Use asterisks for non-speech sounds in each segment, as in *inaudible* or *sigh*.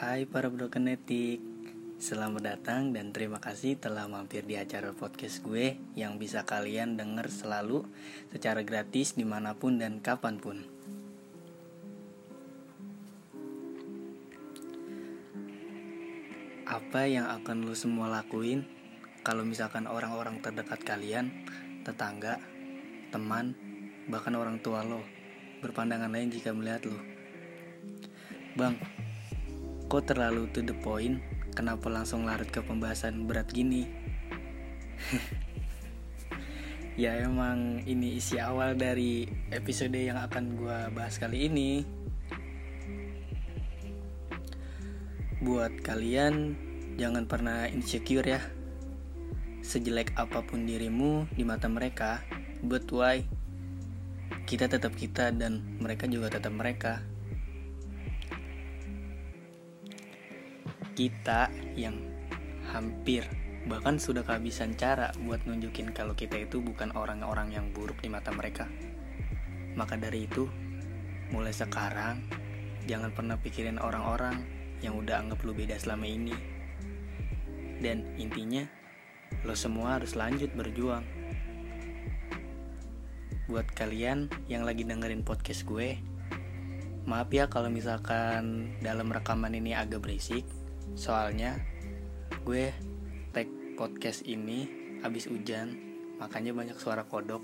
Hai para brokenetik Selamat datang dan terima kasih telah mampir di acara podcast gue Yang bisa kalian denger selalu secara gratis di mana pun dan kapan pun. Apa yang akan lo semua lakuin Kalau misalkan orang-orang terdekat kalian Tetangga, teman, bahkan orang tua lo Berpandangan lain jika melihat lo Bang, Kok terlalu to the point? Kenapa langsung larut ke pembahasan berat gini? *laughs* ya emang ini isi awal dari episode yang akan gue bahas kali ini. Buat kalian jangan pernah insecure ya. Sejelek apa pun dirimu di mata mereka, but why? Kita tetap kita dan mereka juga tetap mereka. Kita yang hampir bahkan sudah kehabisan cara buat nunjukin kalau kita itu bukan orang-orang yang buruk di mata mereka. Maka dari itu, mulai sekarang jangan pernah pikirin orang-orang yang udah anggap lu beda selama ini. Dan intinya, lo semua harus lanjut berjuang. Buat kalian yang lagi dengerin podcast gue, maaf ya kalau misalkan dalam rekaman ini agak berisik Soalnya gue tag podcast ini habis hujan, makanya banyak suara kodok.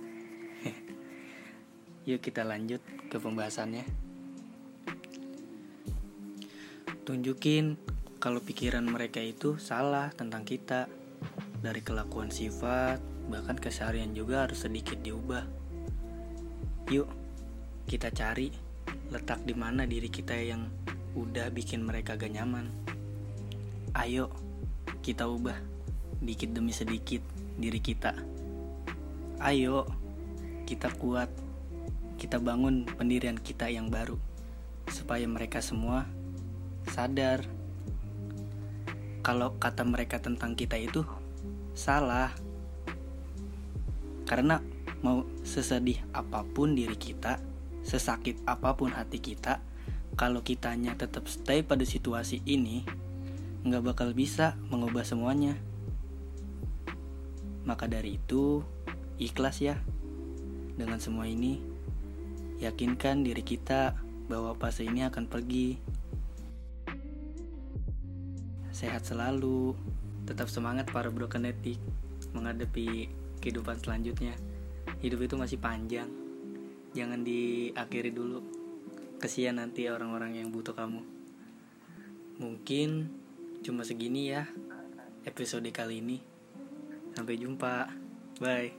*laughs* Yuk kita lanjut ke pembahasannya. Tunjukin kalau pikiran mereka itu salah tentang kita. Dari kelakuan sifat, bahkan keseharian juga harus sedikit diubah. Yuk, kita cari letak di mana diri kita yang udah bikin mereka gak nyaman. Ayo kita ubah dikit demi sedikit diri kita. Ayo kita kuat. Kita bangun pendirian kita yang baru supaya mereka semua sadar kalau kata mereka tentang kita itu salah. Karena mau sesedih apa pun diri kita, sesakit apa pun hati kita, kalau kitanya tetap stay pada situasi ini, nggak bakal bisa mengubah semuanya. Maka dari itu, ikhlas ya dengan semua ini. Yakinkan diri kita bahwa fase ini akan pergi. Sehat selalu, tetap semangat para brokenetik menghadapi kehidupan selanjutnya. Hidup itu masih panjang. Jangan diakhiri dulu. Kesian nanti orang-orang yang butuh kamu. Mungkin Cuma segini ya episode kali ini. Sampai jumpa. Bye.